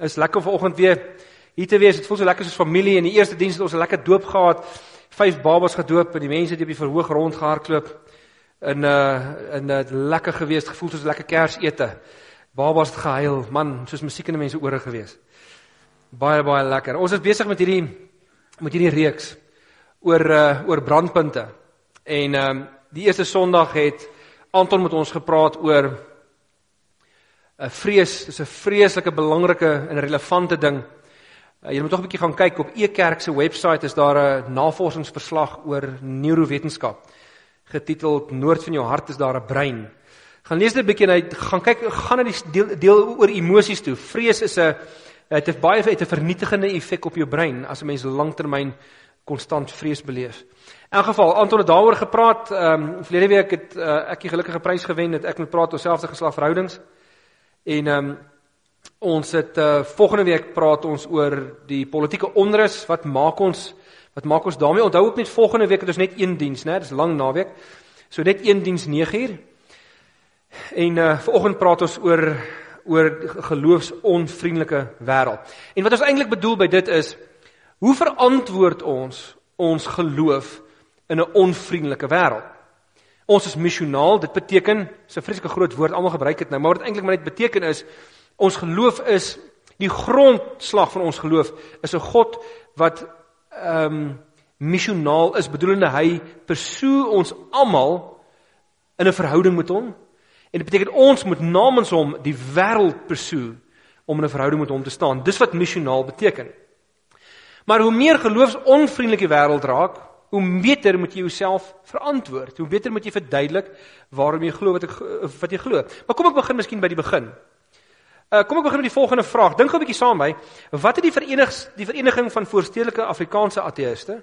Is lekker vanoggend weer hier te wees. Dit voel so lekker soos familie. In die eerste diens het ons 'n lekker doop gehad. Vyf babas gedoop en die mense het op die verhoog rondgehardloop. In 'n uh, in 'n uh, lekker gewees, gevoel soos 'n lekker Kersete. Babas het gehuil, man, soos musiek in die mense ore gewees. Baie baie lekker. Ons is besig met hierdie met hierdie reeks oor uh, oor brandpunte. En ehm um, die eerste Sondag het Anton met ons gepraat oor 'n vrees, dis 'n vreeslike belangrike en relevante ding. Uh, jy moet tog 'n bietjie gaan kyk op Ekerk se webwerf is daar 'n navorsingsverslag oor neurowetenskap getiteld Noord van jou hart is daar 'n brein. Gaan lees dit 'n bietjie en hy gaan kyk gaan na die deel, deel oor emosies toe. Vrees is 'n dit het baie het 'n vernietigende effek op jou brein as 'n mens lanktermyn konstant vrees beleef. In elk geval, Anton het daaroor gepraat. Ehm um, verlede week het uh, ek die gelukkige prys gewen dat ek moet praat oor selfde geslag verhoudings. En ehm um, ons het uh volgende week praat ons oor die politieke onrus wat maak ons wat maak ons daarmee onthou ook net volgende week het ons net een diens, né? Dis lang naweek. So net een diens 9 uur. En uh vanoggend praat ons oor oor geloofsonvriendelike wêreld. En wat ons eintlik bedoel by dit is hoe verantwoord ons ons geloof in 'n onvriendelike wêreld? Ons is missionaal, dit beteken, dis 'n vreeslike groot woord, almal gebruik dit nou, maar wat dit eintlik maar net beteken is ons geloof is die grondslag van ons geloof is 'n God wat ehm um, missionaal is, bedoelende hy persoe ons almal in 'n verhouding met hom. En dit beteken ons moet namens hom die wêreld persoe om 'n verhouding met hom te staan. Dis wat missionaal beteken. Maar hoe meer geloofsonvriendelike wêreld raak, hoe beter moet jy jouself verantwoord. Hoe beter moet jy verduidelik waarom jy glo wat ek wat jy glo. Maar kom ek begin miskien by die begin. Uh kom ek begin met die volgende vraag. Dink gou 'n bietjie saam my. Wat het die verenig die vereniging van voorstedelike Afrikaanse ateëste,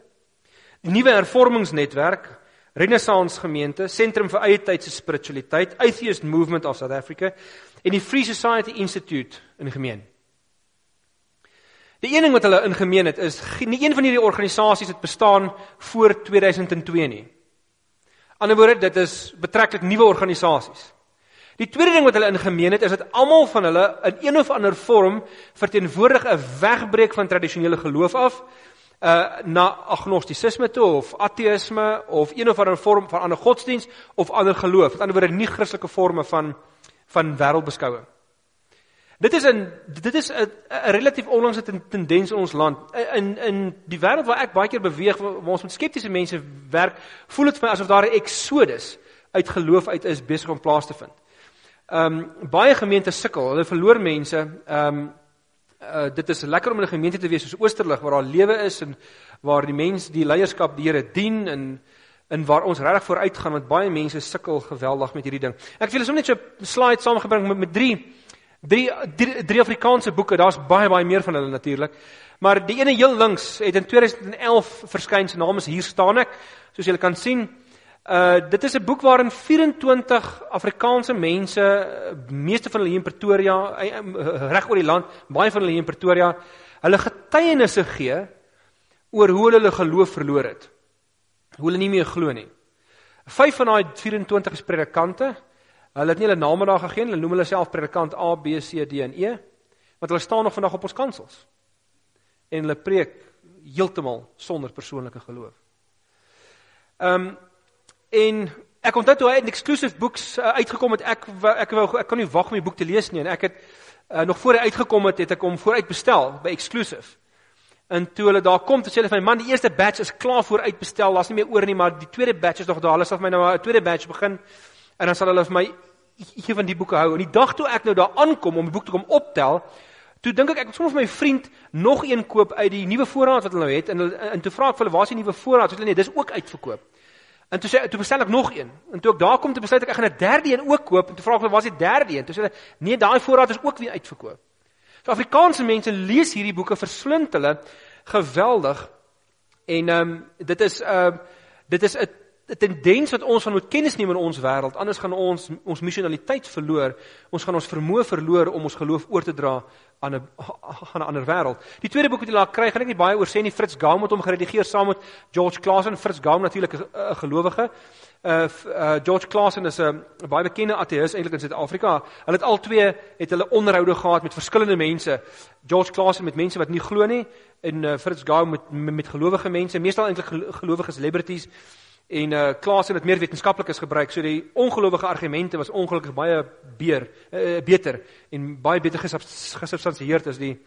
die nuwe hervormingsnetwerk, Renaissance gemeente, Sentrum vir eie tyd se spiritualiteit, Atheist Movement of South Africa en die Free Society Institute in gemeen? Die een ding wat hulle in gemeen het is nie een van hierdie organisasies het bestaan voor 2002 nie. Anderswoorde, dit is betreklik nuwe organisasies. Die tweede ding wat hulle in gemeen het is dat almal van hulle in een of ander vorm verteenwoordig 'n wegbreek van tradisionele geloof af uh na agnostisisme toe of ateïsme of een of ander vorm van ander godsdiens of ander geloof. Met ander woorde nie Christelike forme van van wêreldbeskouing. Dit is 'n dit is 'n relatief onlangse tendens in ons land. In in die wêreld waar ek baie keer beweeg waar ons met skeptiese mense werk, voel dit vir my asof daar 'n eksodus uit geloof uit is besig om plaas te vind. Ehm um, baie gemeentes sukkel, hulle verloor mense. Ehm um, uh, dit is lekker om in 'n gemeente te wees soos Oosterlig waar daar lewe is en waar die mense die leierskap die Here dien en en waar ons regtig vooruit gaan met baie mense sukkel geweldig met hierdie ding. Ek wil net so net so 'n slide saamgebring met met drie Drie, drie drie Afrikaanse boeke, daar's baie baie meer van hulle natuurlik. Maar die ene heel links het in 2011 verskyn, se naam is Hier staan ek, soos julle kan sien. Uh dit is 'n boek waarin 24 Afrikaanse mense, meeste van hulle hier in Pretoria, eh, eh, reg oor die land, baie van hulle hier in Pretoria, hulle getuienisse gee oor hoe hulle hulle geloof verloor het. Hoe hulle nie meer glo nie. Vyf van daai 24 is predikante. Hulle het nie hulle name daar gegee nie. Hulle noem hulle self predikant A, B, C, D en E. Want hulle staan nog vandag op ons kansels. En hulle preek heeltemal sonder persoonlike geloof. Ehm um, en ek onthou toe hy 'n exclusive books uh, uitgekom het, ek ek wou ek kan nie wag om die boek te lees nie en ek het uh, nog voor hy uitgekom het, het ek hom vooruit bestel by exclusive. En toe hulle daar kom, toe sê hulle vir my man, die eerste batch is klaar vooruit bestel. Daar's nie meer oor nie, maar die tweede batch is nog daar. Hulle sal vir my nou 'n tweede batch begin en dan sal hulle vir my een van die boeke hou. En die dag toe ek nou daar aankom om die boek te kom optel, toe dink ek ek moet sommer vir my vriend nog een koop uit die nuwe voorraad wat hulle nou het en hulle en toe vra ek vir hulle waar is die nuwe voorraad? Hulle sê nee, dis ook uitverkoop. En toe sê toe bestel ek nog een. En toe ek daar kom te besluit ek ek gaan 'n derde een ook koop en toe vra ek hulle waar is die derde een? Toe sê hulle nee, daai voorraad is ook weer uitverkoop. So Afrikaanse mense lees hierdie boeke verslind hulle geweldig. En ehm um, dit is 'n uh, dit is 'n 'n tendens wat ons van moet kennis neem in ons wêreld, anders gaan ons ons missionaliteit verloor. Ons gaan ons vermoë verloor om ons geloof oor te dra aan 'n aan 'n ander wêreld. Die tweede boek wat jy laat kry, gaan ek nie baie oor sê nie. Fritz Gaum het hom geredigeer saam met George Claassen. Fritz Gaum natuurlik 'n gelowige. Uh, uh George Claassen is 'n baie bekende ateïs eintlik in Suid-Afrika. Hulle het al twee het hulle onderhoude gehad met verskillende mense. George Claassen met mense wat nie glo nie en uh, Fritz Gaum met met gelowige mense, meestal eintlik gelowige celebrities en uh Klaas het dit meer wetenskaplikes gebruik. So die ongelowige argumente was ongelukkig baie beer uh, beter en baie beter gesubstansieerd as die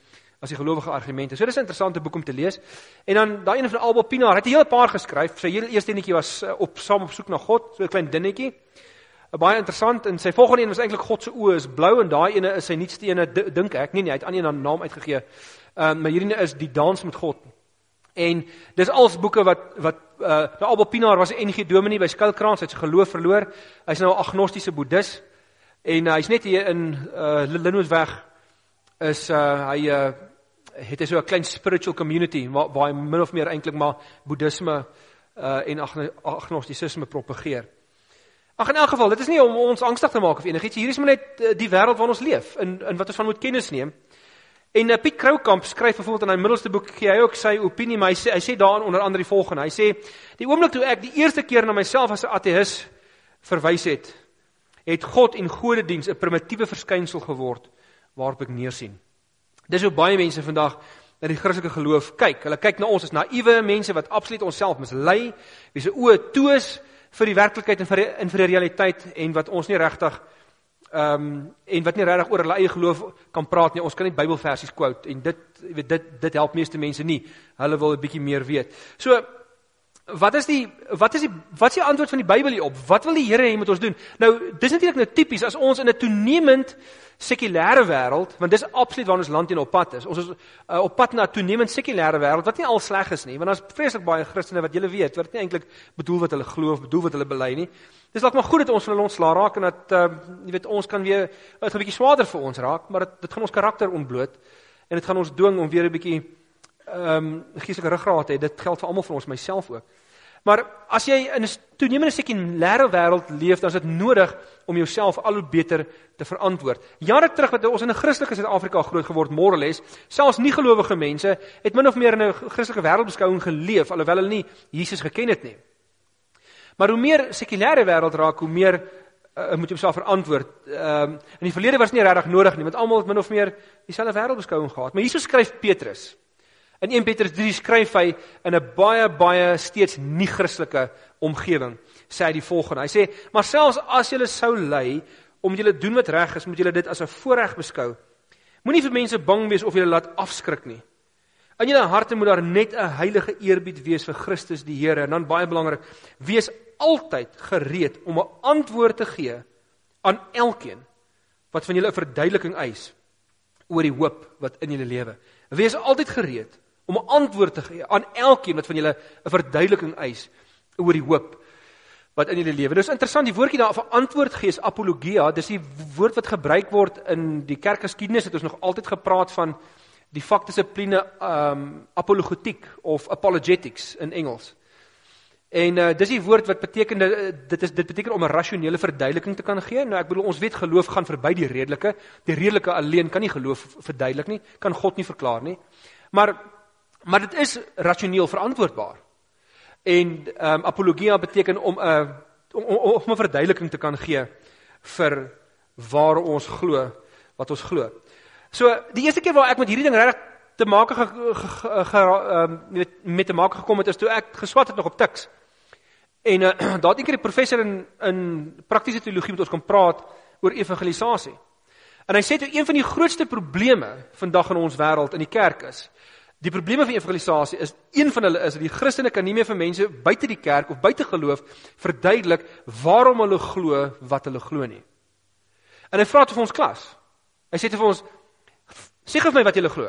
as die gelowige argumente. So dis 'n interessante boek om te lees. En dan daai een van Albert Pinaar het 'n hele paar geskryf. Sy heel eerste enetjie was uh, op saam op soek na God, so 'n klein dingetjie. Uh, baie interessant en sy volgende een was eintlik God se oë is blou en daai ene is sy nuutste ene dink ek. Nee nee, hy het aan een naam uitgegee. Ehm uh, maar hierdie is die dans met God. En dis als boeke wat wat uh nou Abel Pinaar was 'n NG Dominee by Skilkrans, hy het sy geloof verloor. Hy's nou 'n agnostiese boeddhis en uh, hy's net hier in uh Linwoodweg is uh hy uh het hy so 'n klein spiritual community waar waar hy min of meer eintlik maar boeddhisme uh en agnostisisme propageer. Ag in elk geval, dit is nie om ons angstig te maak of enigiets. Hier is maar net die wêreld waarin ons leef in in wat ons van moet kennis neem. En uh, Piet Kroukamp skryf byvoorbeeld in hy middelste boek gee hy ook sy opinie, maar hy sê hy sê daarin onder andere die volgende. Hy sê die oomblik toe ek die eerste keer na myself as 'n ateïs verwys het, het God en godediens 'n primitiewe verskynsel geword waarop ek neersien. Dis hoe baie mense vandag na die Christelike geloof kyk. Hulle kyk na ons as naïewe mense wat absoluut onsself mislei, wie se oë toe is vir die werklikheid en vir die, en vir die realiteit en wat ons nie regtig Ehm um, en wat nie regtig oor hulle eie geloof kan praat nie. Ons kan net Bybelversies quote en dit weet dit dit help meeste mense nie. Hulle wil 'n bietjie meer weet. So wat is die wat is die wat is die antwoord van die Bybel hierop? Wat wil die Here hê moet ons doen? Nou, dis natuurlik nou tipies as ons in 'n toenemend sekulêre wêreld, want dis absoluut waar ons land in op pad is. Ons is uh, op pad na 'n toenemend sekulêre wêreld wat nie al sleg is nie, want daar's vreeslik baie Christene wat julle weet, wat nie eintlik bedoel wat hulle glo of bedoel wat hulle bely nie. Dis dalk maar goed dat ons van hulle ontslaa raak en dat uh, jy weet ons kan weer dit 'n bietjie swaarder vir ons raak, maar dit dit gaan ons karakter ontbloot en dit gaan ons dwing om weer 'n bietjie ehm um, geestelike ruggraat hê. Dit geld vir almal van ons, myself ook. Maar as jy in 'n toenemende sekulêre wêreld leef, dan is dit nodig om jouself al hoe beter te verantwoord. Jare terug wat ons in 'n Christelike Suid-Afrika groot geword, morales, selfs nie gelowige mense het min of meer in 'n Christelike wêreldbeskouing geleef alhoewel hulle nie Jesus geken het nie. Maar hoe meer sekulêre wêreld raak, hoe meer uh, moet jy jouself verantwoord. Ehm um, in die verlede was nie regtig nodig nie, want almal het min of meer dieselfde wêreldbeskouing gehad. Maar Jesus skryf Petrus In 1 Petrus 3 skryf hy in 'n baie baie steeds nie Christelike omgewing. Sê hy die volgende. Hy sê: "Maar selfs as julle sou ly om julle doen wat reg is, moet julle dit as 'n voorreg beskou. Moenie vir mense bang wees of julle laat afskrik nie. In julle harte moet daar net 'n heilige eerbied wees vir Christus die Here en dan baie belangrik, wees altyd gereed om 'n antwoord te gee aan elkeen wat van julle 'n verduideliking eis oor die hoop wat in julle lewe. Wees altyd gereed om 'n antwoord te gee aan elkeen wat van julle 'n verduideliking eis oor die hoop wat in julle lewe. Dis interessant die woordjie daar vir antwoord gee is apologia. Dis die woord wat gebruik word in die kerkgeskiedenis het ons nog altyd gepraat van die vakdissipline um apologetiek of apologetics in Engels. En uh, dis die woord wat beteken dit is dit beteken om 'n rasionele verduideliking te kan gee. Nou ek bedoel ons weet geloof gaan verby die redelike. Die redelike alleen kan nie geloof verduidelik nie, kan God nie verklaar nie. Maar Maar dit is rasioneel verantwoordbaar. En ehm um, apologia beteken om 'n uh, om, om, om 'n verduideliking te kan gee vir waar ons glo, wat ons glo. So die eerste keer waar ek met hierdie ding regtig te maak ge, ge, ge, ge um, met met te maak gekom het is toe ek geswat het nog op Tuks. En uh, daar het eendag 'n professor in in praktiese teologie met ons kom praat oor evangelisasie. En hy sê toe een van die grootste probleme vandag in ons wêreld in die kerk is Die probleme van evangelisasie is een van hulle is dat die Christene kan nie meer vir mense buite die kerk of buite geloof verduidelik waarom hulle glo wat hulle glo nie. En hy vra te vir ons klas. Hy sê te vir ons sê gou vir my wat julle glo.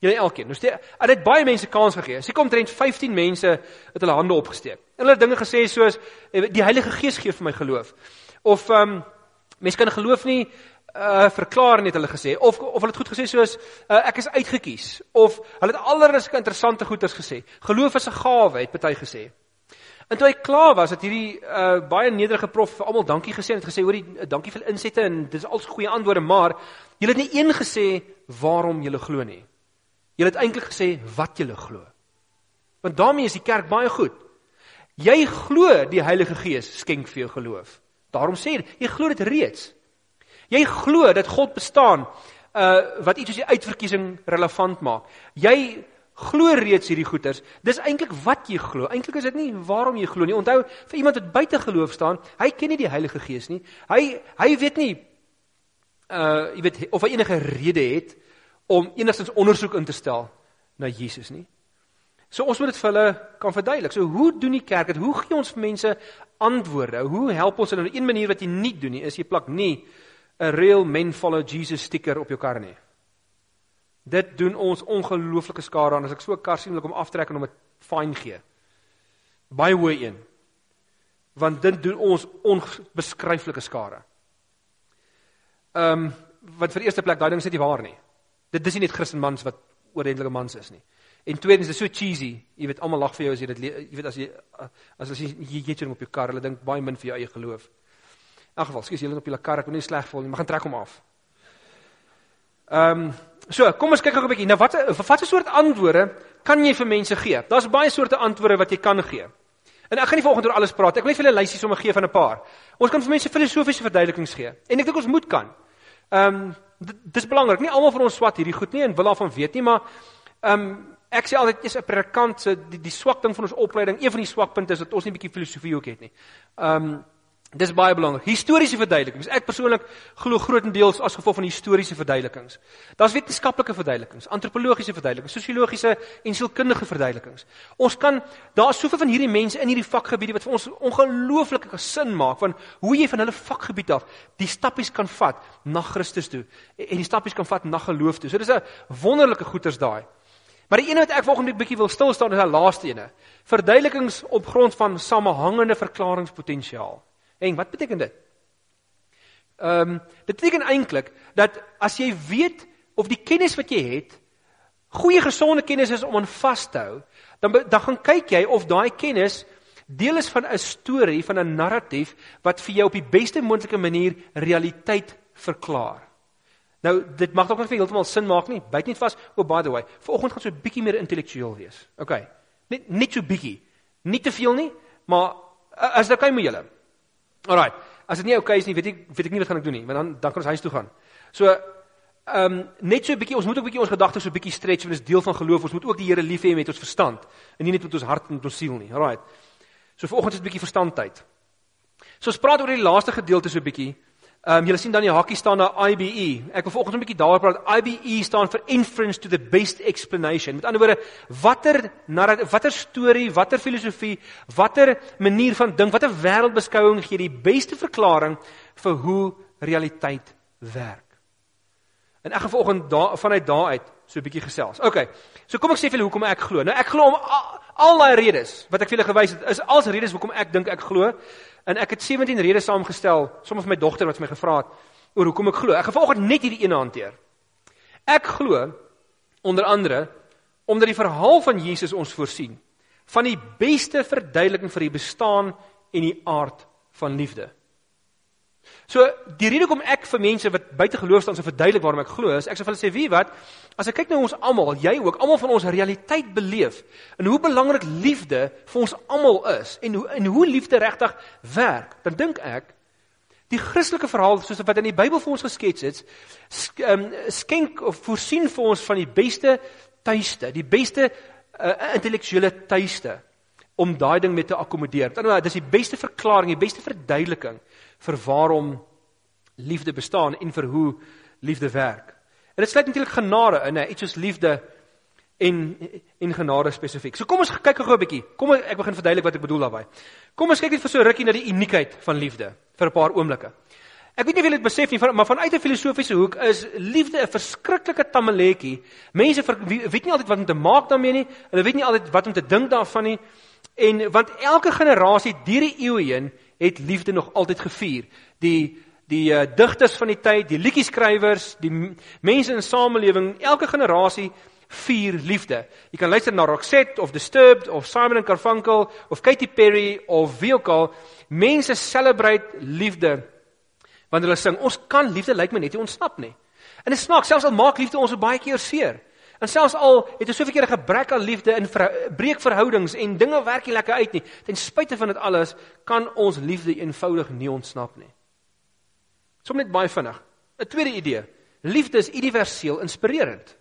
Julle elkeen. Nou steek en dit baie mense kans gegee. Sy kom trend 15 mense het hulle hande opgesteek. En hulle dinge gesê soos die Heilige Gees gee vir my geloof. Of ehm um, mense kan geloof nie uh verklaar net hulle gesê of of hulle het goed gesê soos uh, ek is uitget kies of hulle het allerlei interessante goeters gesê. Geloof is 'n gawe het party gesê. En toe hy klaar was, het hierdie uh baie nederige prof vir almal dankie gesê en het gesê hoorie dankie vir die insette en dis al goeie antwoorde, maar jy het nie een gesê waarom jy glo nie. Jy het eintlik gesê wat jy glo. Want daarmee is die kerk baie goed. Jy glo die Heilige Gees skenk vir jou geloof. Daarom sê jy, jy glo dit reeds. Jy glo dat God bestaan uh wat iets soos die uitverkiesing relevant maak. Jy glo reeds hierdie goeters. Dis eintlik wat jy glo. Eintlik is dit nie waarom jy glo nie. Onthou, vir iemand wat buite geloof staan, hy ken nie die Heilige Gees nie. Hy hy weet nie uh jy weet of hy enige rede het om enigstens ondersoek in te stel na Jesus nie. So ons moet dit vir hulle kan verduidelik. So hoe doen die kerk dit? Hoe gee ons mense antwoorde? Hoe help ons hulle? Een manier wat jy nie doen nie is jy plak nie 'n real men follow Jesus sticker op jou kar nie. Dit doen ons ongelooflike skade aan as ek so 'n kar sien wil ek hom aftrek en hom 'n fine gee. Baie hoë een. Want dit doen ons onbeskryflike skade. Ehm um, wat vir eerste plek daai ding is nie waar nie. Dit dis nie net Christenmans wat oordentlike mans is nie. En tweedens is dit so cheesy. Jy weet almal lag vir jou as jy dit jy weet as jy as as jy jy jy jy op jou kar, hulle dink baie min vir jou eie geloof. In elk geval, skies jy hulle op jou kar, ek wil nie sleg voel nie, maar gaan trek hom af. Ehm um, so, kom ons kyk gou 'n bietjie. Nou wat wat 'n soort antwoorde kan jy vir mense gee? Daar's baie soorte antwoorde wat jy kan gee. En ek gaan nie vanoggend oor alles praat. Ek wil net vir julle 'n lysie sommer gee van 'n paar. Ons kan vir mense filosofiese verduidelikings gee. En ek dink ons moet kan. Ehm um, dis belangrik. Nie almal van ons swat hierdie goed nie en wil daarvan weet nie, maar ehm um, ek sê altyd is 'n predikant se die, die swak ding van ons opleiding, een van die swakpunte is dat ons nie 'n bietjie filosofie ook het nie. Ehm um, dis baie belangrik. Historiese verduidelikings. Ek persoonlik glo grootendeels as gevolg van historiese verduidelikings. Daar's wetenskaplike verduidelikings, antropologiese verduidelikings, sosiologiese en sielkundige verduidelikings. Ons kan daar's soveel van hierdie mense in hierdie vakgebiede wat vir ons ongelooflike sin maak van hoe jy van hulle vakgebied af die stappies kan vat na Christus toe en die stappies kan vat na geloof toe. So dis 'n wonderlike goeters daai. Maar die een wat ek volgende bietjie wil stil staan is die laaste ene. Verduidelikings op grond van samehangende verklaringspotensiaal. En wat beteken dit? Ehm um, dit beteken eintlik dat as jy weet of die kennis wat jy het goeie gesonde kennis is om aan vas te hou, dan dan gaan kyk jy of daai kennis deel is van 'n storie, van 'n narratief wat vir jou op die beste moontlike manier realiteit verklaar. Nou, dit mag dalk nie heeltemal sin maak nie. Byt net vas. Oh by the way, vanoggend gaan so 'n bietjie meer intellektueel wees. OK. Net net so bietjie. Nie te veel nie, maar as dit okay met julle. Alraai. As dit nie okay is nie, weet ek weet ek nie wat gaan ek doen nie, want dan dan kan ons huis toe gaan. So ehm um, net so 'n bietjie, ons moet ook 'n bietjie ons gedagtes so 'n bietjie stretch, want dit is deel van geloof. Ons moet ook die Here lief hê met ons verstand en nie net met ons hart en met ons siel nie. Alraai. So vanoggend is 'n bietjie verstandtyd. So ons praat oor die laaste gedeelte so 'n bietjie. Ehm um, julle sien dan die hakkie staan daar IBE. Ek wil vanoggend 'n bietjie daaroor praat. IBE staan vir inference to the best explanation. Met ander woorde, watter watter storie, watter filosofie, watter manier van dink, watter wêreldbeskouing gee die beste verklaring vir hoe realiteit werk? En ek gaan vanoggend daar vanuit daar uit so 'n bietjie gesels. OK. So kom ek sê vir julle hoekom ek glo. Nou ek glo om al, al daai redes wat ek vir julle gewys het, is als redes hoekom ek dink ek glo. En ek het 17 redes saamgestel, soms vir my dogter wat my gevra het oor hoekom ek glo. Ek gaan vanoggend net hierdie een hanteer. Ek glo onder andere omdat die verhaal van Jesus ons voorsien van die beste verduideliking vir die bestaan en die aard van liefde. So die rede hoekom ek vir mense wat buite geloof staan se verduidelik waarom ek glo is ek sê vir hulle sê wie wat as ek kyk na ons almal jy ook almal van ons realiteit beleef en hoe belangrik liefde vir ons almal is en hoe en hoe liefde regtig werk dan dink ek die Christelike verhaal soos wat in die Bybel vir ons geskets is ehm, skenk of voorsien vir ons van die beste tuiste die beste uh, intellektuele tuiste om daai ding met te akkommodeer. Want anders dis die beste verklaring, die beste verduideliking vir waarom liefde bestaan en vir hoe liefde werk. En dit sluit natuurlik genade in, iets soos liefde en en genade spesifiek. So kom ons kyk gou 'n bietjie. Kom ek begin verduidelik wat ek bedoel daarmee. Kom ons kyk net vir so rukkie na die uniekheid van liefde vir 'n paar oomblikke. Ek weet nie of julle dit besef nie, maar vanuit 'n filosofiese hoek is liefde 'n verskriklike tammeletjie. Mense weet nie altyd wat om te maak daarmee nie. Hulle weet nie altyd wat om te dink daarvan nie. En want elke generasie deur die eeue heen het liefde nog altyd gevier. Die die uh, digters van die tyd, die liedjieskrywers, die mense in samelewing, elke generasie vier liefde. Jy kan luister na Roxette of Disturbed of Simon and Garfunkel of Katy Perry of wie ook al. Mense celebrate liefde wanneer hulle sing. Ons kan liefde lyk like my net nie ontsnap nie. En dit snaaks, selfs al maak liefde ons baie keer seer. En selfs al het ons soveel keer 'n gebrek aan liefde in breek verhoudings en dinge werk nie lekker uit nie, ten spyte van dit alles kan ons liefde eenvoudig nie ontsnap nie. Sommige net baie vinnig. 'n Tweede idee. Liefde is universeel inspirerend.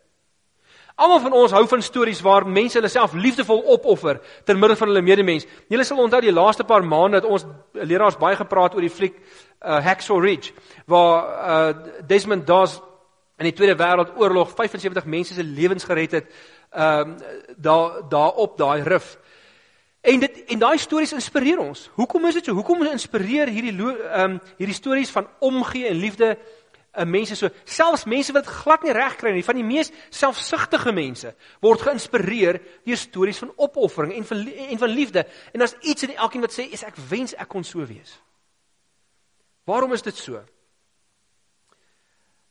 Almal van ons hou van stories waar mense hulle self liefdevol opoffer ter midde van hulle medemens. Julle sal onthou die laaste paar maande het ons leraars baie gepraat oor die fliek uh, Hacksaw Ridge waar uh, Desmond Doss in die Tweede Wêreldoorlog 75 mense se lewens gered het ehm uh, daar daar op daai rif. En dit en daai stories inspireer ons. Hoekom is dit so? Hoekom inspireer hierdie ehm um, hierdie stories van omgee en liefde 'n mense so selfs mense wat glad nie reg kry nie van die mees selfsugtige mense word geïnspireer deur stories van opoffering en van en van liefde en daar's iets in elkeen wat sê ek wens ek kon so wees. Waarom is dit so?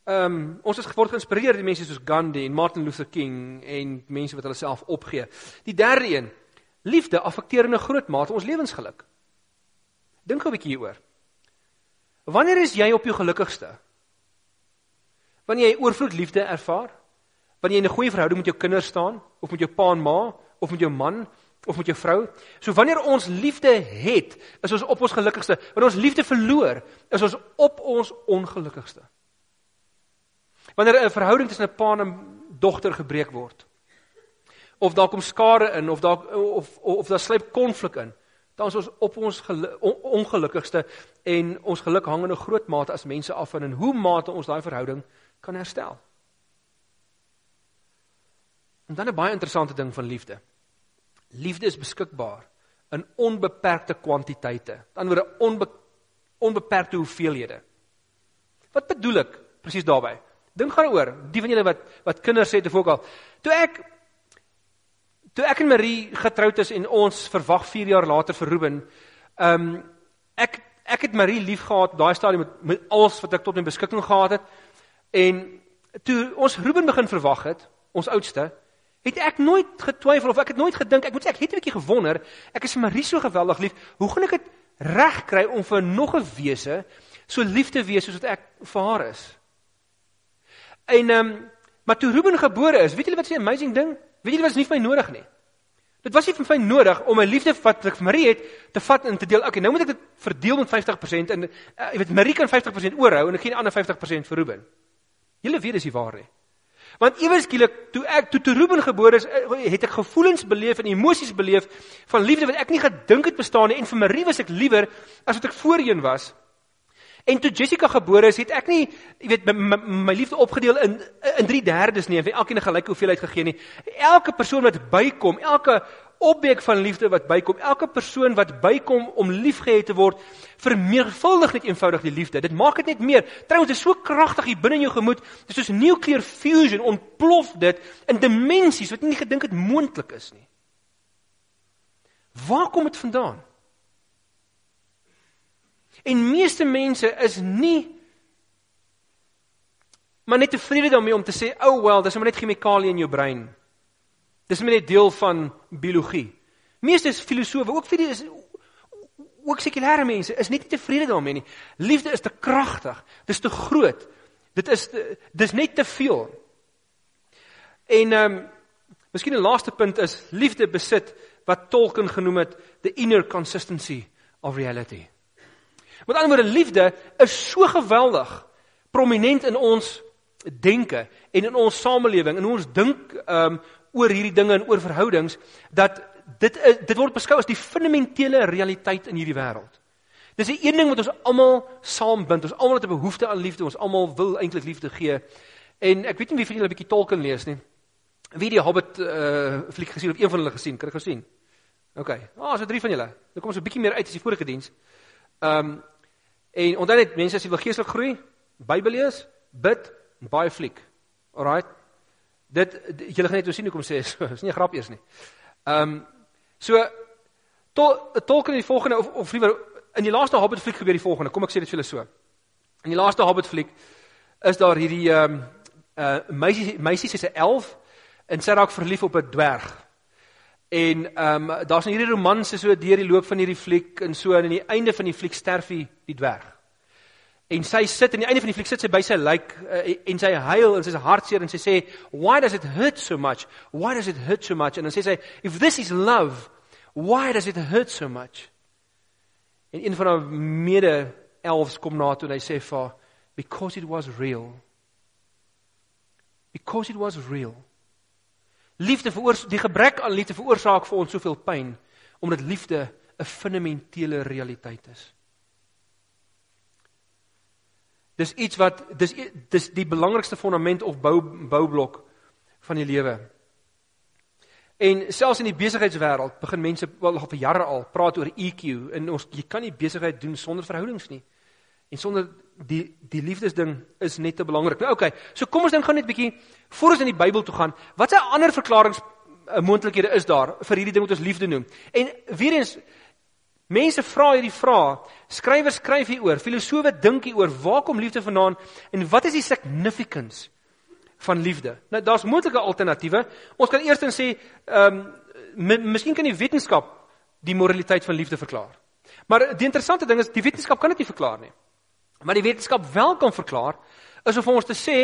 Ehm um, ons is word geïnspireer deur mense soos Gandhi en Martin Luther King en mense wat hulle self opgee. Die derde een, liefde affekteer in 'n groot mate ons lewensgeluk. Dink gou 'n bietjie hieroor. Wanneer is jy op jou gelukkigste? Wanneer jy oorvloed liefde ervaar, wanneer jy 'n goeie verhouding met jou kinders staan of met jou pa en ma of met jou man of met jou vrou. So wanneer ons liefde het, is ons op ons gelukkigste. Wanneer ons liefde verloor, is ons op ons ongelukkigste. Wanneer 'n verhouding tussen 'n pa en 'n dogter gebreek word, of daar kom skade in of daar of of, of daar sluip konflik in, dan is ons op ons ongelukkigste en ons geluk hang in 'n groot mate as mense af van en hoe mate ons daai verhouding kan herstel. En dan 'n baie interessante ding van liefde. Liefde is beskikbaar in onbeperkte kwantiteite. Dan word 'n onbe, onbeperkte hoeveelhede. Wat bedoel ek presies daarbey? Dink gaan oor, die van julle wat wat kinders het of ook al. Toe ek toe ek en Marie getroud is en ons verwag 4 jaar later vir Ruben, ehm um, ek ek het Marie liefgehad daai stadium met, met alles wat ek tot my beskikking gehad het. En toe ons Ruben begin verwag het, ons oudste, het ek nooit getwyfel of ek het nooit gedink, ek moet sê ek het 'n bietjie gewonder, ek is Marie so geweldig lief, hoe gaan ek dit reg kry om vir nog 'n wese so lief te wees soos wat ek vir haar is? En ehm um, maar toe Ruben gebore is, weet julle wat 'n amazing ding? Weet julle wat is nie vir my nodig nie. Dit was nie vir my nodig om my liefde wat ek vir Marie het te vat en te deel. Okay, nou moet ek dit verdeel met 50% en uh, jy weet Marie kan 50% oorhou en ek gee die ander 50% vir Ruben. Julle weet dis nie waar nie. Want eweskielik toe ek toe toe Ruben gebore is, eh, het ek gevoelens beleef en emosies beleef van liefde wat ek nie gedink het bestaan nie en vir Marie was ek liewer as wat ek voorheen was. En toe Jessica gebore is, het ek nie, jy weet, my, liefde opgedeel in in 3/3 nie, en vir elkeen 'n gelyke hoeveelheid gegee nie. Elke persoon wat bykom, elke opbreek van liefde wat bykom, elke persoon wat bykom om liefgehad te word, vermeervuldig net eenvoudig die liefde. Dit maak dit net meer. Trouwens, dit is so kragtig hier binne in jou gemoed. Dit is soos nuclear fusion, ontplof dit in dimensies wat jy nie gedink het moontlik is nie. Waar kom dit vandaan? En meeste mense is nie maar net tevrede daarmee om te sê, "Oh well, dis maar net chemikalie in jou brein." Dis net deel van biologie. Meeste filosowe, ook vir die is ook sekulêre mense is net nie tevrede daarmee nie. Liefde is te kragtig, dis te groot. Dit is te, dis net te veel. En ehm um, miskien 'n laaste punt is liefde besit wat Tolkien genoem het the inner consistency of reality. Met ander woorde, liefde is so geweldig prominent in ons denke en in ons samelewing en ons dink um oor hierdie dinge en oor verhoudings dat dit is, dit word beskou as die fundamentele realiteit in hierdie wêreld. Dis 'n een ding wat ons almal saambind. Ons almal het 'n behoefte aan liefde. Ons almal wil eintlik liefde gee. En ek weet nie wie van julle 'n bietjie Tolkien lees nie. Wie die Hobbit uh fliek gesien of een van hulle gesien? Kan ek gou sien? OK. Ah, oh, so drie van julle. Nou kom ons 'n bietjie meer uit as die vorige diens. Um En onthou net mense as jy wil geestelik groei, Bybel lees, bid baie fliek. Alraai. Dit julle gaan net sien hoe kom sê so, is nie 'n grap eers nie. Ehm um, so tol tolken die volgende of of liewer in die laaste Hobbit fliek gebeur die volgende. Kom ek sê dit vir julle so. In die laaste Hobbit fliek is daar hierdie ehm um, uh meisie meisie is 'n elf en sy raak verlief op 'n dwerg. En ehm um, daar's 'n hierdie romanse so deur die loop van hierdie fliek en so en aan die einde van die fliek sterf die, die dwerg. En sy sit aan die einde van die fliek sit sy by sy lijk uh, en sy huil en sy is hartseer en sy sê why does it hurt so much? Why does it hurt so much? En dan sê sy if this is love, why does it hurt so much? En een van haar mede elfs kom na toe en hy sê vir haar because it was real. Because it was real. Liefde veroorsaak die gebrek aan liefde veroorsaak vir ons soveel pyn omdat liefde 'n fundamentele realiteit is. Dis iets wat dis dis die belangrikste fondament of bou boublok van die lewe. En selfs in die besigheidswêreld begin mense al vir jare al praat oor EQ en ons jy kan nie besigheid doen sonder verhoudings nie. En sonder die die liefdesding is net te belangrik. Nou okay, so kom ons dink gou net bietjie voor ons in die Bybel toe gaan. Watse ander verklaringe uh, moontlikhede is daar vir hierdie ding wat ons liefde noem? En weer eens mense vra hierdie vrae, skrywers skryf hieroor, filosowe dink hieroor, waar kom liefde vandaan en wat is die significance van liefde? Nou daar's moontlike alternatiewe. Ons kan eers dan sê, ehm um, miskien kan die wetenskap die moraliteit van liefde verklaar. Maar die interessante ding is die wetenskap kan dit nie verklaar nie. Maar die wetenskap wel kan verklaar is om vir ons te sê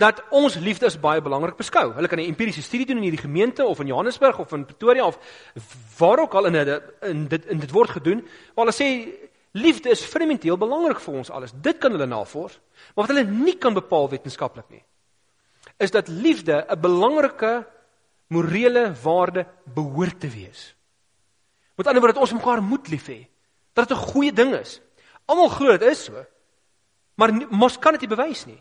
dat ons liefde is baie belangrik beskou. Hulle kan 'n empiriese studie doen in hierdie gemeente of in Johannesburg of in Pretoria of waar ook al in 'n in dit in dit word gedoen waar hulle sê liefde is fundamenteel belangrik vir ons alles. Dit kan hulle navors. Maar wat hulle nie kan bepaal wetenskaplik nie is dat liefde 'n belangrike morele waarde behoort te wees. Met ander woorde dat ons mekaar moet lief hê. Dat dit 'n goeie ding is. Almal glo dit is so. Maar mos kan dit bewys nie.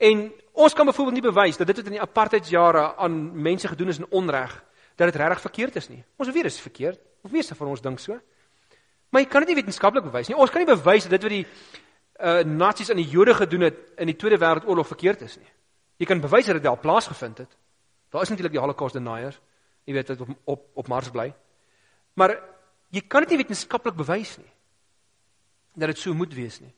En ons kan byvoorbeeld nie bewys dat dit wat in die apartheidsjare aan mense gedoen is in onreg, dat dit regtig verkeerd is nie. Ons weet dit is verkeerd. Of meeste van ons dink so. Maar jy kan dit nie wetenskaplik bewys nie. Ons kan nie bewys dat dit wat die uh nasies aan die Jode gedoen het in die Tweede Wêreldoorlog verkeerd is nie. Jy kan bewys dat dit al plaasgevind het. Daar is natuurlik die Holocaust deniers. Jy weet dit op op op Mars bly. Maar jy kan dit nie wetenskaplik bewys nie dat dit so moet wees nie.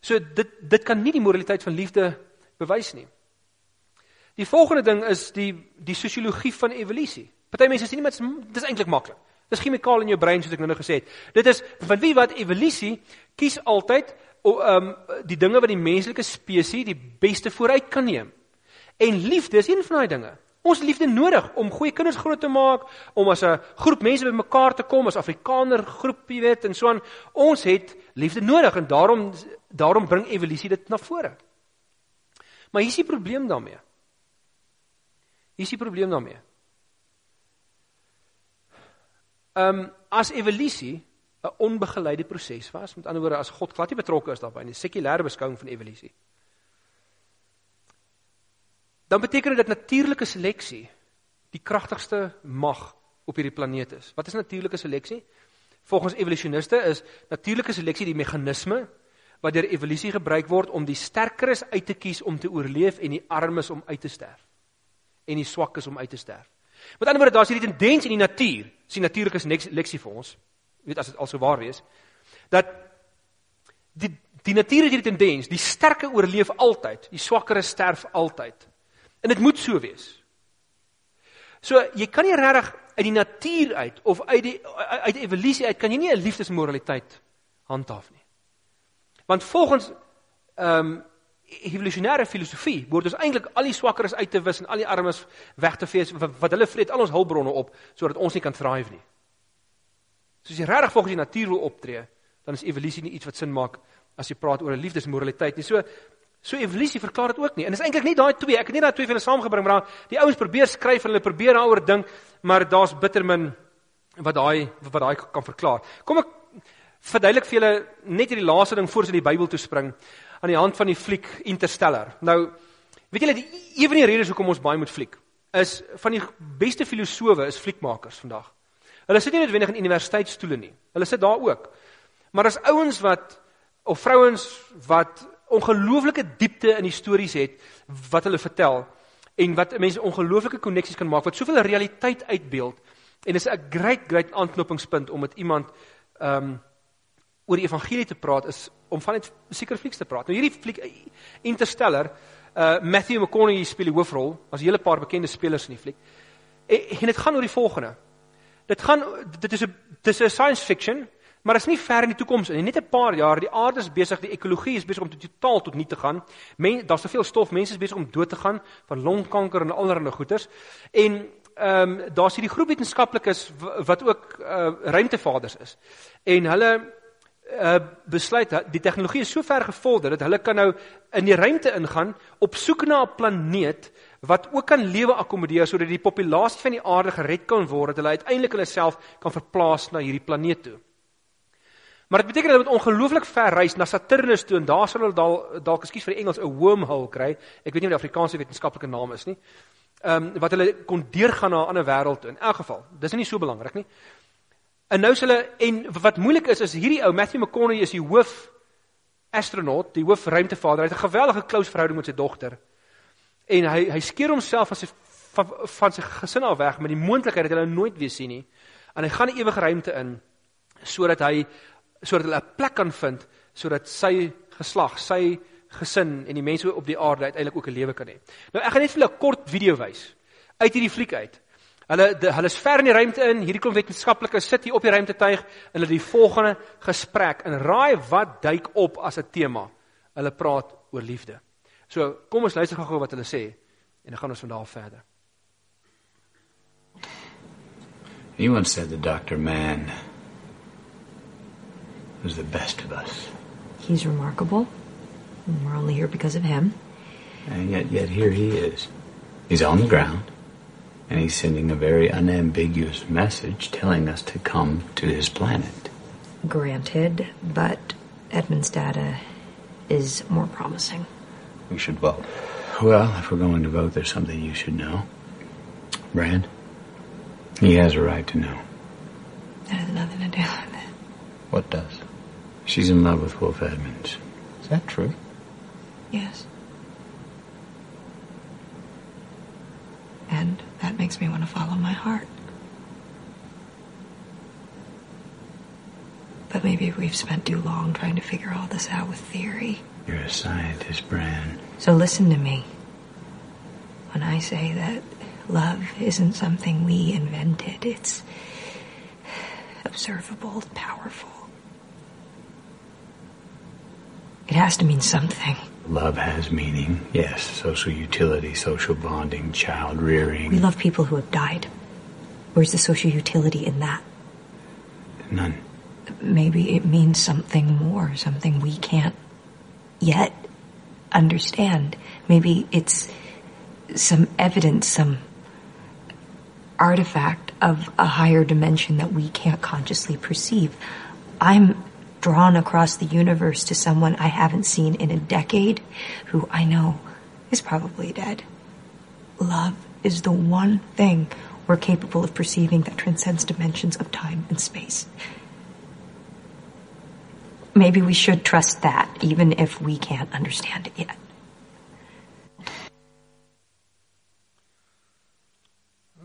So dit dit kan nie die moraliteit van liefde bewys nie. Die volgende ding is die die sosiologie van evolusie. Party mense sê nie maar dis eintlik maklik. Dis chemikaal in jou brein soos ek nou nou gesê het. Dit is van wie wat evolusie kies altyd om um, die dinge wat die menslike spesies die beste vooruit kan neem. En liefde is een van daai dinge. Ons liefde nodig om goeie kinders groot te maak, om as 'n groep mense bymekaar te kom as Afrikaner groep, jy weet, en so aan. Ons het liefde nodig en daarom daarom bring evolusie dit na vore. Maar hier is die probleem daarmee. Hier is die probleem daarmee. Ehm um, as evolusie 'n onbegeleide proses was, met ander woorde as God glad nie betrokke is daarbey nie, sekulêre beskouing van evolusie dan beteken dit dat natuurlike seleksie die kragtigste mag op hierdie planeet is. Wat is natuurlike seleksie? Volgens evolusioniste is natuurlike seleksie die meganisme wat deur evolusie gebruik word om die sterkeres uit te kies om te oorleef en die armes om uit te sterf en die swakkes om uit te sterf. Met ander woorde, daar's hierdie tendens in die natuur, sien natuurlike seleksie vir ons. Jy weet as dit also waar wees dat die die natuur het hierdie tendens, die sterke oorleef altyd, die swakkeres sterf altyd. En dit moet so wees. So jy kan nie regtig uit die natuur uit of uit die uit evolusie uit kan jy nie 'n liefdesmoraliteit handhaaf nie. Want volgens ehm um, evolusionêre filosofie word ons eintlik al die swakkeres uit te wis en al die armes weg te vee wat, wat hulle vreet al ons hulpbronne op sodat ons nie kan thrive nie. So as jy regtig volgens die natuur wil optree, dan is evolusie nie iets wat sin maak as jy praat oor 'n liefdesmoraliteit nie. So So evolusie verklaar dit ook nie. En dit is eintlik nie daai twee. Ek het nie daai twee vir hulle saamgebring, maar die ouens probeer skryf en hulle probeer daaroor dink, maar daar's bitter min wat daai wat daai kan verklaar. Kom ek verduidelik vir julle net hierdie laaste ding voor ons in die Bybel toe spring aan die hand van die fliek Interstellar. Nou, weet julle die een van die redes hoekom ons baie moet fliek is van die beste filosowe is fliekmakers vandag. Hulle sit nie noodwendig in universiteitsstoele nie. Hulle sit daar ook. Maar as ouens wat of vrouens wat ongelooflike diepte in die stories het wat hulle vertel en wat mense ongelooflike koneksies kan maak wat soveel realiteit uitbeeld en is 'n great great aanknopingspunt om met iemand ehm um, oor die evangelie te praat is om van net sekere flieks te praat. Nou hierdie fliek Interstellar Uh Matthew McConaughey speel die hoofrol. Daar's 'n hele paar bekende spelers in die fliek. En, en dit gaan oor die volgende. Dit gaan dit is 'n dis 'n science fiction, maar dit is nie ver in die toekoms nie. Net 'n paar jaar, die aarde is besig, die ekologie is besig om totaal tot niet te gaan. Men daar's soveel stof, mense is besig om dood te gaan van longkanker en allerlei goeters. En ehm um, daar's hierdie groep wetenskaplikes wat ook uh ruimtevaders is. En hulle uh besluit die tegnologie is so ver gevorder dat hulle kan nou in die ruimte ingaan op soek na 'n planeet wat ook kan lewe akkommodeer sodat die populasie van die aarde gered kan word dat hulle uiteindelik hulle self kan verplaas na hierdie planeet toe. Maar dit beteken hulle moet ongelooflik ver reis na Saturnus toe en daar sal hulle dalk dalk ekskuus vir die Engels 'n wormhole kry. Ek weet nie wat die Afrikaanse wetenskaplike naam is nie. Ehm um, wat hulle kon deurgaan na 'n ander wêreld toe. In elk geval, dis nie so belangrik nie. En nou s hulle en wat moeilik is is hierdie ou Matthew McConaughey is die hoof astronaut, die hoof ruimtevader. Hy het 'n geweldige close verhouding met sy dogter en hy hy skeer homself van sy van, van sy gesin af weg met die moontlikheid dat hulle nooit weer sien nie. En hy gaan 'n ewige ruimte in sodat hy sodat hulle 'n plek kan vind sodat sy geslag, sy gesin en die mense op die aarde uiteindelik ook 'n lewe kan hê. Nou ek gaan net vir julle 'n kort video wys uit hierdie fliek uit. Hulle de, hulle is ver in die ruimte in, hierdie klomp wetenskaplikes sit hier op die ruimtetuig en hulle die volgende gesprek en raai wat duik op as 'n tema. Hulle praat oor liefde. So, kom ons luister gou-gou wat hulle sê en dan gaan ons van daar af verder. Once said the Dr. Man was the best of us. He's remarkable. And we're only here because of him. And yet, yet here he is. He's on the ground, and he's sending a very unambiguous message telling us to come to his planet. Granted, but Edmund's data is more promising. We should vote. Well, if we're going to vote, there's something you should know. Brand, he has a right to know. That has nothing to do with it. What does? She's in love with Wolf Edmonds. Is that true? Yes. And that makes me want to follow my heart. But maybe we've spent too long trying to figure all this out with theory. You're a scientist, Brand. So listen to me. When I say that love isn't something we invented, it's observable, powerful. It has to mean something. Love has meaning, yes. Social utility, social bonding, child rearing. We love people who have died. Where's the social utility in that? None. Maybe it means something more, something we can't yet understand. Maybe it's some evidence, some artifact of a higher dimension that we can't consciously perceive. I'm drawn across the universe to someone I haven't seen in a decade who I know is probably dead. Love is the one thing we're capable of perceiving that transcends dimensions of time and space. Maybe we should trust that, even if we can't understand it yet.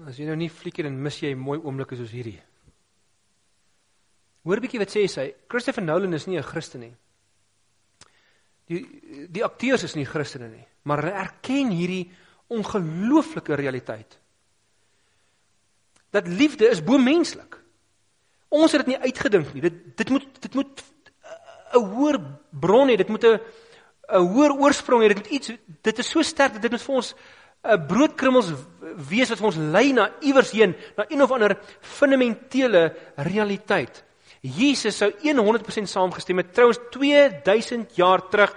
As jy nou nie flieker en mis jy mooi oomblikke soos hierdie. Hoor bietjie wat sê sy. Christopher Nolan is nie 'n Christen nie. Die die akteurs is nie Christene nie, maar hulle erken hierdie ongelooflike realiteit. Dat liefde is bo menslik. Ons het dit nie uitgedink nie. Dit dit moet dit moet 'n hoër bron hê, dit moet 'n 'n hoër oorsprong hê, dit moet iets dit is so sterk dat dit moet vir ons 'n broodkrummels wees wat vir ons lei na iewers heen, na een of ander fundamentele realiteit. Jesus sou 100% saamgestem het. Trouens 2000 jaar terug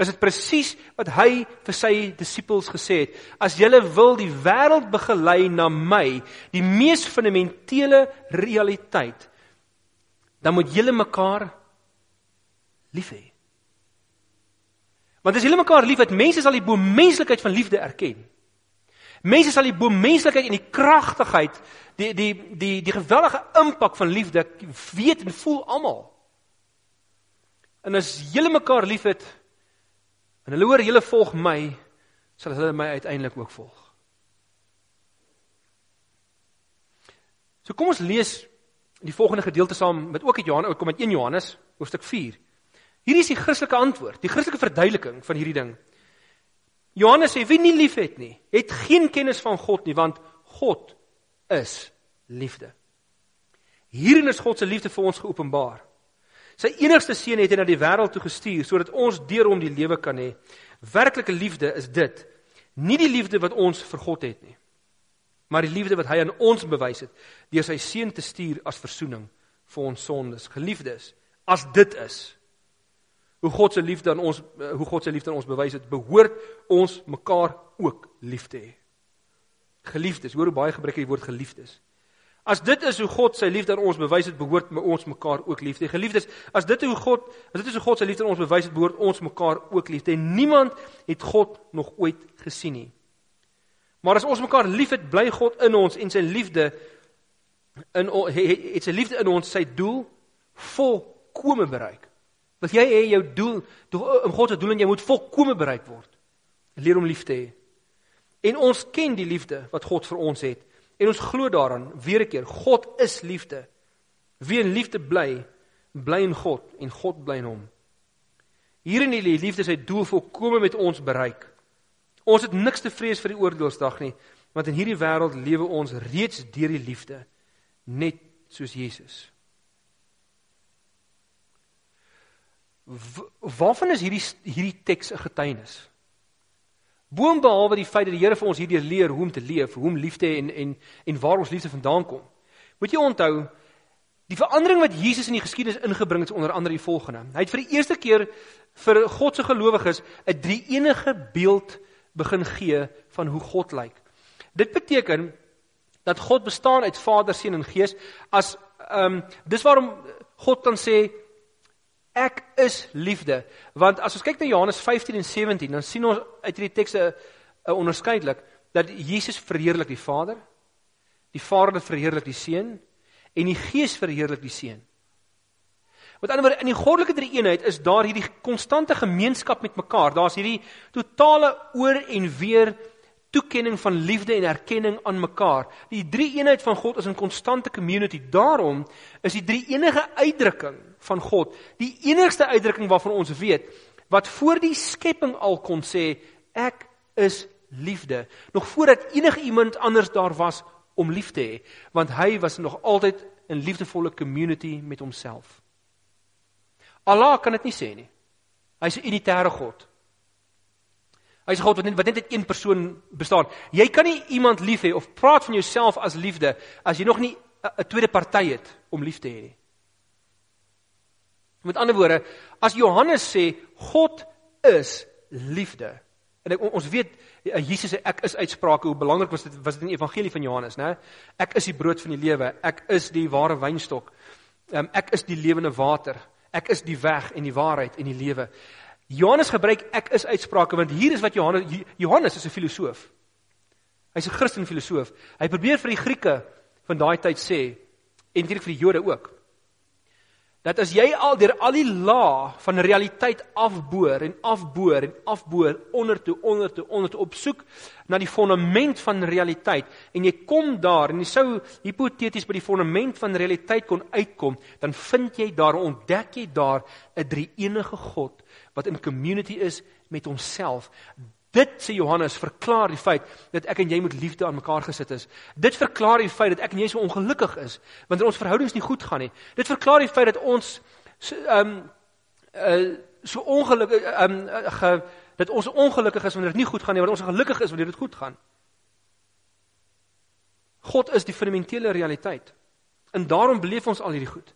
is dit presies wat hy vir sy disippels gesê het. As julle wil die wêreld begelei na my, die mees fundamentele realiteit, dan moet julle mekaar lief hê. Want as hulle mekaar liefhet, mense sal die bo-menslikheid van liefde erken. Mense sal die bo-menslikheid en die kragtigheid, die die die die geweldige impak van liefde weet en voel almal. En as julle mekaar liefhet en hulle hoor julle volg my, sal hulle my uiteindelik ook volg. So kom ons lees die volgende gedeelte saam met ook uit Johannes, kom uit 1 Johannes hoofstuk 4. Hierdie is die Christelike antwoord, die Christelike verduideliking van hierdie ding. Johannes sê wie nie liefhet nie, het geen kennis van God nie, want God is liefde. Hierin is God se liefde vir ons geopenbaar. Sy enigste seun het hy na die wêreld toe gestuur sodat ons deur hom die lewe kan hê. Werklike liefde is dit. Nie die liefde wat ons vir God het nie, maar die liefde wat hy aan ons bewys het deur sy seun te stuur as verzoening vir ons sondes. Geliefdes, as dit is hoe God se liefde aan ons hoe God se liefde aan ons bewys het, behoort ons mekaar ook lief te hê. Geliefdes, hoor hoe baie gebruik hy die woord geliefdes. As dit is hoe God sy liefde aan ons bewys het, behoort ons mekaar ook lief te hê. Geliefdes, as dit hoe God, as dit is hoe God sy liefde aan ons bewys het, behoort ons mekaar ook lief te hê. Niemand het God nog ooit gesien nie. Maar as ons mekaar liefhet, bly God in ons en sy liefde in het sy liefde in ons sy doel volkome bereik. Wil jy hê jou doel, om God se doel en jy moet volkome bereik word. Leer om lief te hê. En ons ken die liefde wat God vir ons het En ons glo daaraan weer 'n keer, God is liefde. Wie in liefde bly, bly in God en God bly in hom. Hier in die liefde sy doel volkome met ons bereik. Ons het niks te vrees vir die oordeelsdag nie, want in hierdie wêreld lewe ons reeds deur die liefde, net soos Jesus. Waarvan is hierdie hierdie teks 'n getuienis? Boonbehalwe die feit dat die Here vir ons hierdie leer hoe om te leef, hoe om lief te hê en en en waar ons liefde vandaan kom. Moet jy onthou die verandering wat Jesus in die geskiedenis ingebring het onder andere die volgende. Hy het vir die eerste keer vir God se gelowiges 'n drie-enige beeld begin gee van hoe God lyk. Dit beteken dat God bestaan uit Vader, Seun en Gees as ehm um, dis waarom God dan sê Ek is liefde. Want as ons kyk na Johannes 15 en 17, dan sien ons uit hierdie tekste 'n onderskeidelik dat Jesus verheerlik die Vader, die Vader verheerlik die Seun en die Gees verheerlik die Seun. Met ander woorde, in die goddelike drie-eenheid is daar hierdie konstante gemeenskap met mekaar. Daar's hierdie totale oor en weer toekenning van liefde en erkenning aan mekaar. Die drie-eenheid van God is 'n konstante community. Daarom is die drie-enige uitdrukking van God die enigste uitdrukking waarvan ons weet wat voor die skepping al kon sê ek is liefde. Nog voordat enige iemand anders daar was om lief te hê, want hy was nog altyd 'n liefdevolle community met homself. Allah kan dit nie sê nie. Hy's 'n unitêre God. Hy's 'n God wat net wat net uit een persoon bestaan. Jy kan nie iemand lief hê of praat van jouself as liefde as jy nog nie 'n tweede party het om lief te hê nie. Met ander woorde, as Johannes sê God is liefde. En ek, ons weet eh, Jesus se ek is uitsprake hoe belangrik was dit was dit in die evangelie van Johannes, né? Ek is die brood van die lewe. Ek is die ware wynstok. Um, ek is die lewende water. Ek is die weg en die waarheid en die lewe. Johannes gebruik ek is uitsprake want hier is wat Johannes Johannes is 'n filosoof. Hy's 'n Christen filosoof. Hy probeer vir die Grieke van daai tyd sê en natuurlik vir die Jode ook dat as jy al deur al die lae van realiteit afboor en afboor en afboor onder toe onder toe onder toe op soek na die fondament van realiteit en jy kom daar en jy sou hipoteties by die fondament van realiteit kon uitkom dan vind jy daar ontdek jy daar 'n drie-enige God wat in community is met homself Dit sê Johannes verklaar die feit dat ek en jy met liefde aan mekaar gesit is. Dit verklaar die feit dat ek en jy so ongelukkig is wanneer ons verhoudings nie goed gaan nie. Dit verklaar die feit dat ons ehm um, uh, so ongelukkig ehm um, dat ons ongelukkig is wanneer dit nie goed gaan nie, maar ons gelukkig is wanneer dit goed gaan. God is die fundamentele realiteit. En daarom beleef ons al hierdie goed.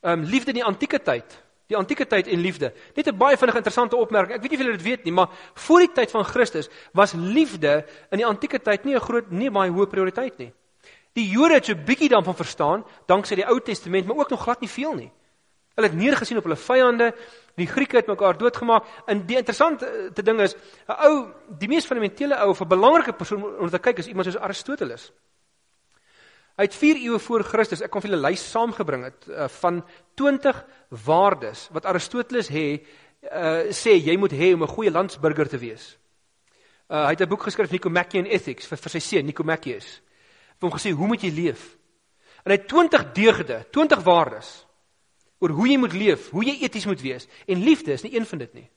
Ehm um, liefde in die antieke tyd Die antieke tyd en liefde. Net 'n baie vinnige interessante opmerking. Ek weet nie of julle dit weet nie, maar voor die tyd van Christus was liefde in die antieke tyd nie 'n groot nie baie hoë prioriteit nie. Die Jode het so bietjie daarvan verstaan danksy die Ou Testament, maar ook nog glad nie veel nie. Hulle het neergesien op hulle vyande. Die Grieke het mekaar doodgemaak. En die interessante eh, ding is, 'n ou, die mees fundamentele ou of 'n belangrike persoon om te kyk is iemand soos Aristoteles. Het 4 eeue voor Christus, ek kon vir julle lys saamgebring het uh, van 20 waardes wat Aristoteles hê uh, sê jy moet hê om 'n goeie landsburger te wees. Uh, hy het 'n boek geskryf Nicomachean Ethics vir, vir sy seun Nicomacheus. Hy hom gesê hoe moet jy leef? En hy het 20 deugde, 20 waardes oor hoe jy moet leef, hoe jy eties moet wees en liefde is nie een van dit nie.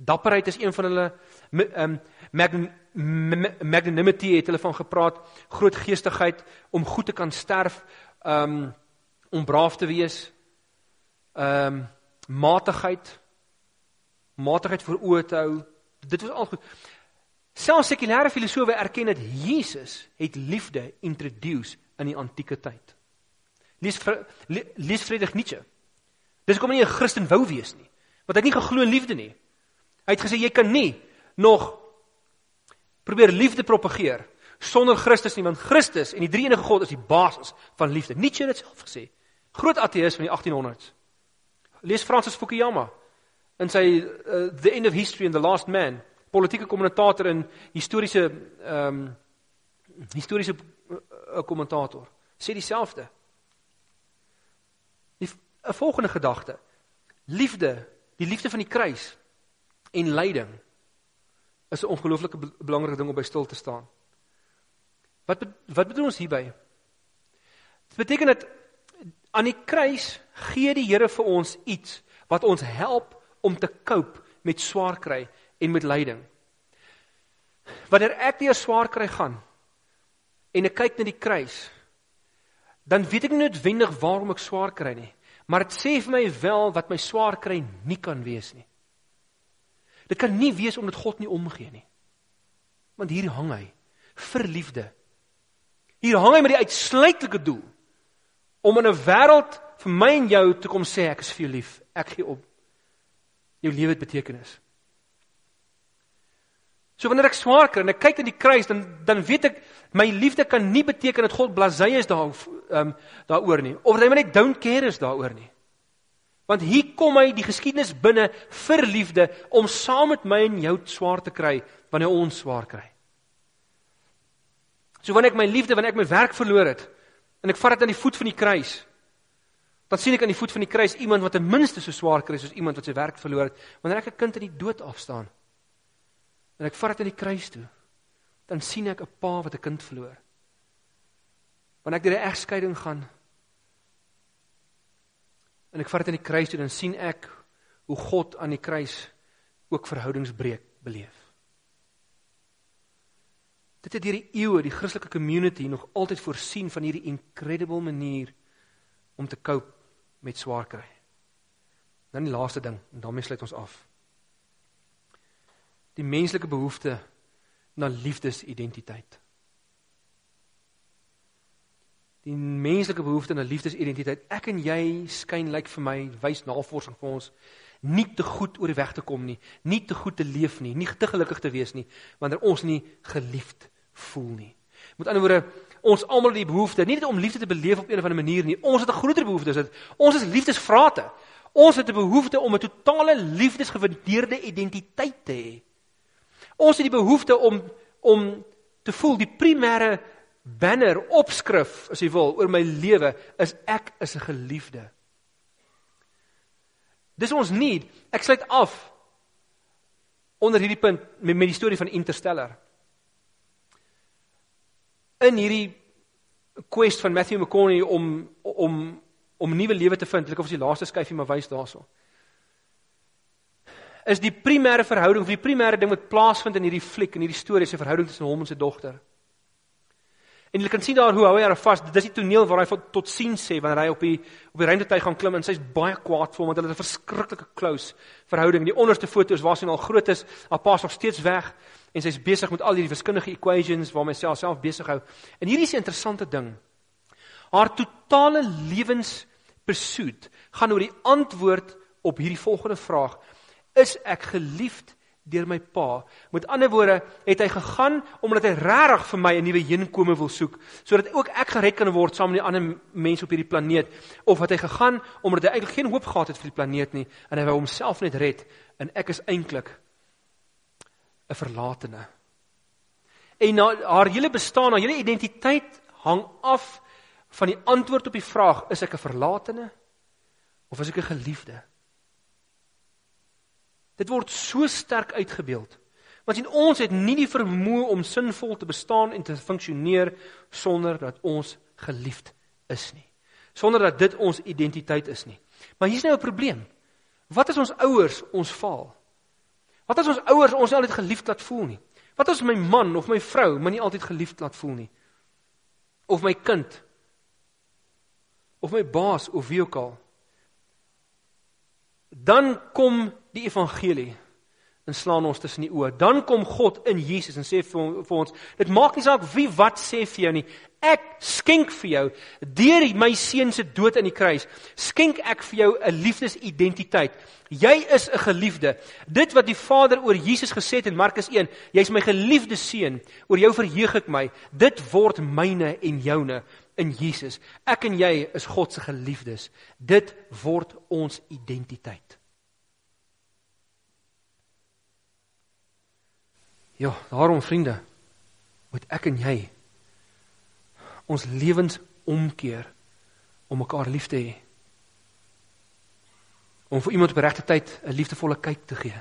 Dapperheid is een van hulle ehm um, magnanimity het hulle van gepraat, groot geestigheid om goed te kan sterf, ehm um, om braaf te wees. Ehm um, matigheid matigheid voor oë te hou. Dit was al goed. Selfs sekulêre filosowe erken dat Jesus het liefde introduce in die antieke tyd. Lees lees Friedrich Nietzsche. Dis hoekom hy 'n Christen wou wees nie, want hy het nie geglo in liefde nie. Hy het gesê jy kan nie nog probeer liefde propageer sonder Christus nie, want Christus en die drie enige God is die basis van liefde. Nietzsche het dit self gesê. Groot ateïs van die 1800s. Lees Francis Fukuyama in sy uh, The End of History and the Last Man, politieke kommentator en historiese ehm um, historiese uh, kommentator, sê dieselfde. 'n volgende gedagte. Liefde, die liefde van die kruis en lyding is 'n ongelooflike belangrike ding om by stil te staan. Wat wat bedoel ons hierby? Dit beteken dat aan die kruis gee die Here vir ons iets wat ons help om te cope met swaar kry en met lyding. Wanneer ek deur swaar kry gaan en ek kyk na die kruis, dan weet ek nie noodwendig waarom ek swaar kry nie. Maar dit sê vir my wel wat my swaar kry nie kan wees nie. Dit kan nie wees omdat God nie omgee nie. Want hier hang hy vir liefde. Hier hang hy met die uitsluitlike doel om in 'n wêreld vir my en jou te kom sê ek is vir jou lief. Ek gee op. Jou lewe het betekenis. So wanneer ek swaar kry en ek kyk na die kruis dan dan weet ek my liefde kan nie beteken dat God blasé is daar ehm um, daaroor nie of dat hy net don't care is daaroor nie. Want hier kom hy die geskiedenis binne vir liefde om saam met my en jou swaar te kry wanneer ons swaar kry. So wanneer ek my liefde, wanneer ek my werk verloor het en ek vat dit aan die voet van die kruis, dan sien ek aan die voet van die kruis iemand wat ten minste so swaar kry soos iemand wat sy werk verloor het. Wanneer ek 'n kind in die dood afstaan, en ek vat dit aan die kruis toe, dan sien ek 'n pa wat 'n kind verloor. Wanneer ek deur 'n egskeiding gaan en ek vat dit aan die kruis toe, dan sien ek hoe God aan die kruis ook verhoudingsbreek beleef. Dit het deur die eeue die Christelike community nog altyd voorsien van hierdie incredible manier om te cope met swaar kry. Dan die laaste ding en daarmee sluit ons af die menslike behoefte na liefdesidentiteit. Die menslike behoefte na liefdesidentiteit. Ek en jy skyn lyk like vir my wys navorsing vir ons nie te goed oor die weg te kom nie, nie te goed te leef nie, nie te gelukkig te wees nie wanneer ons nie geliefd voel nie. Met ander woorde, ons almal die behoefte nie net om liefde te beleef op een of ander manier nie. Ons het 'n groter behoefte, dit ons is liefdesvrate. Ons het 'n behoefte om 'n totale liefdesgewaardeerde identiteit te hê. Ons het die behoefte om om te voel die primêre banner opskrif as jy wil oor my lewe is ek is 'n geliefde. Dis ons nie. Ek sluit af onder hierdie punt met, met die storie van Interstellar. In hierdie quest van Matthew McConaughey om om om 'n nuwe lewe te vind. Ek of as die laaste skyfie maar wys daaroor is die primêre verhouding die primêre ding wat plaasvind in hierdie fliek en hierdie storie se verhouding tussen hom en sy dogter. En jy kan sien daar hoe hou hy haar vas. Dis die toneel waar hy tot sien sê wanneer hy op die op die ruimtetuig gaan klim en sy's baie kwaad vir hom want hulle het 'n verskriklike close verhouding. Die onderste foto's waar sy al groot is, haar pa's nog steeds weg en sy's besig met al hierdie wiskundige equations waarmee sy self besig hou. En hierdie is 'n interessante ding. Haar totale lewenspursuit gaan oor die antwoord op hierdie volgende vraag: is ek geliefd deur my pa. Met ander woorde, het hy gegaan omdat hy regtig vir my 'n nuwe heenkome wil soek, sodat ook ek gered kan word saam met die ander mense op hierdie planeet, of het hy gegaan omdat hy eintlik geen hoop gehad het vir die planeet nie en hy wou homself net red en ek is eintlik 'n verlatene. En na, haar hele bestaan, haar hele identiteit hang af van die antwoord op die vraag: is ek 'n verlatene of is ek 'n geliefde? Dit word so sterk uitgebeeld. Want sien ons het nie die vermoë om sinvol te bestaan en te funksioneer sonder dat ons geliefd is nie. Sonder dat dit ons identiteit is nie. Maar hier's nou 'n probleem. Wat as ons ouers ons faal? Wat as ons ouers ons nie altyd geliefd laat voel nie? Wat as my man of my vrou my nie altyd geliefd laat voel nie? Of my kind? Of my baas of wie ook al? Dan kom die evangelie en slaan ons tussen die oë. Dan kom God in Jesus en sê vir, vir ons, dit maak nie saak wie wat sê vir jou nie. Ek skenk vir jou deur my seun se dood aan die kruis, skenk ek vir jou 'n liefdesidentiteit. Jy is 'n geliefde. Dit wat die Vader oor Jesus gesê het in Markus 1, jy's my geliefde seun, oor jou verheug ek my. Dit word myne en joune in Jesus. Ek en jy is God se geliefdes. Dit word ons identiteit. Ja, daarom vriende, moet ek en jy ons lewens omkeer om mekaar lief te hê. Om vir iemand op regte tyd 'n liefdevolle kyk te gee.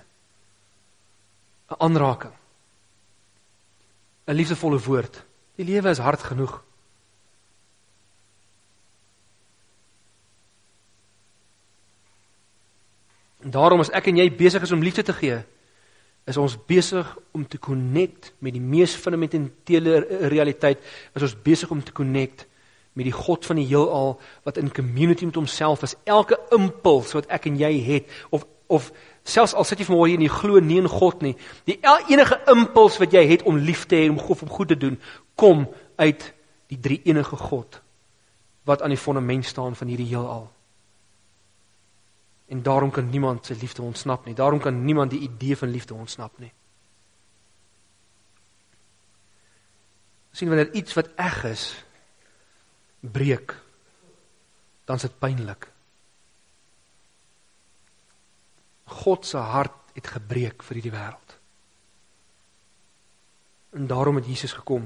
'n Aanraking. 'n Liefdevolle woord. Die lewe is hard genoeg. En daarom as ek en jy besig is om liefde te gee, is ons besig om te connect met die mees fundamentele realiteit, is ons besig om te connect met die God van die heelal wat in community met homself is. Elke impuls wat ek en jy het of of selfs al sit jy vanmôre hier en jy glo nie in God nie, die enige impuls wat jy het om lief te hê, om God om goed te doen, kom uit die drie enige God wat aan die fondament staan van hierdie heelal. En daarom kan niemand sy liefde ontsnap nie. Daarom kan niemand die idee van liefde ontsnap nie. sien wanneer iets wat eg is breek dan is dit pynlik. God se hart het gebreek vir hierdie wêreld. En daarom het Jesus gekom.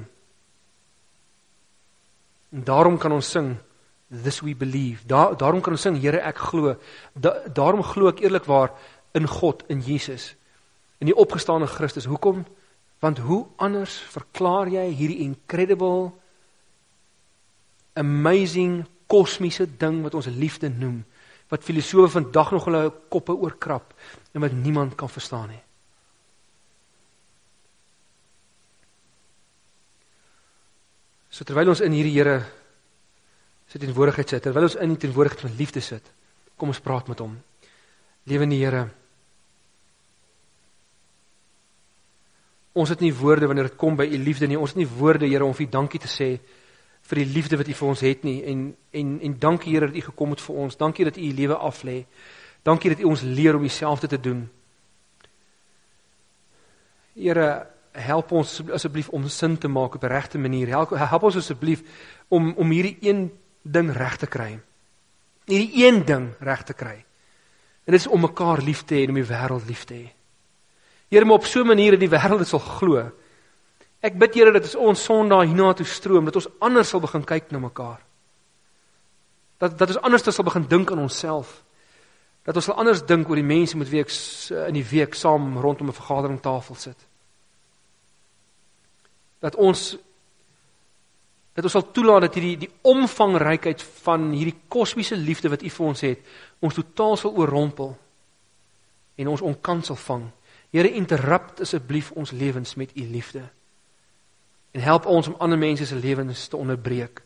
En daarom kan ons sing this we believe. Daar daarom kan ons sing Here ek glo. Da, daarom glo ek eerlikwaar in God in Jesus. In die opgestane Christus. Hoekom? Want hoe anders verklaar jy hierdie incredible amazing kosmiese ding wat ons liefde noem wat filosofe vandag nog hulle koppe oorkrap en wat niemand kan verstaan nie. So terwyl ons in hierdie Here sy teenwoordigheid sit, terwyl ons in die teenwoordigheid van liefde sit, kom ons praat met hom. Lewende Here. Ons het nie woorde wanneer dit kom by u liefde nie. Ons het nie woorde, Here, om vir u dankie te sê vir die liefde wat u vir ons het nie en en en dankie Here dat u gekom het vir ons. Dankie dat u u lewe aflê. Dankie dat u ons leer om dieselfde te doen. Here, help ons asseblief om sin te maak op regte manier. Help, help ons asseblief om om hierdie een ding reg te kry. Hierdie een ding reg te kry. En dit is om mekaar lief te hê en om die wêreld lief te hê. Here, maar op so 'n manier dat die wêreld dit sal glo. Ek bid Here dat ons Sondag hiernatoe stroom, dat ons anders sal begin kyk na mekaar. Dat dat ons anders sal begin dink aan onsself. Dat ons sal anders dink oor die mense met wie ek in die week saam rondom 'n vergaderingstafel sit. Dat ons dat ons sal toelaat dat hierdie die omvangrykheid van hierdie kosmiese liefde wat U vir ons het, ons totaal sal oorrompel en ons onkant sal vang. Here, interrupt asseblief ons lewens met U liefde. En help ons om ander mense se lewens te onderbreek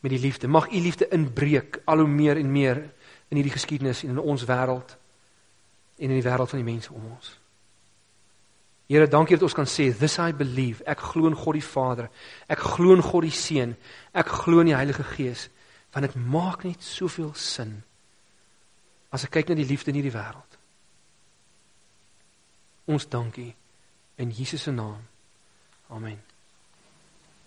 met die liefde. Mag U liefde inbreek al hoe meer en meer in hierdie geskiedenis en in ons wêreld en in die wêreld van die mense om ons. Here, dankie dat ons kan sê this I believe. Ek glo in God die Vader. Ek glo in God die Seun. Ek glo in die Heilige Gees. Want dit maak net soveel sin as ek kyk na die liefde in hierdie wêreld. Ons dankie in Jesus se naam. Amen.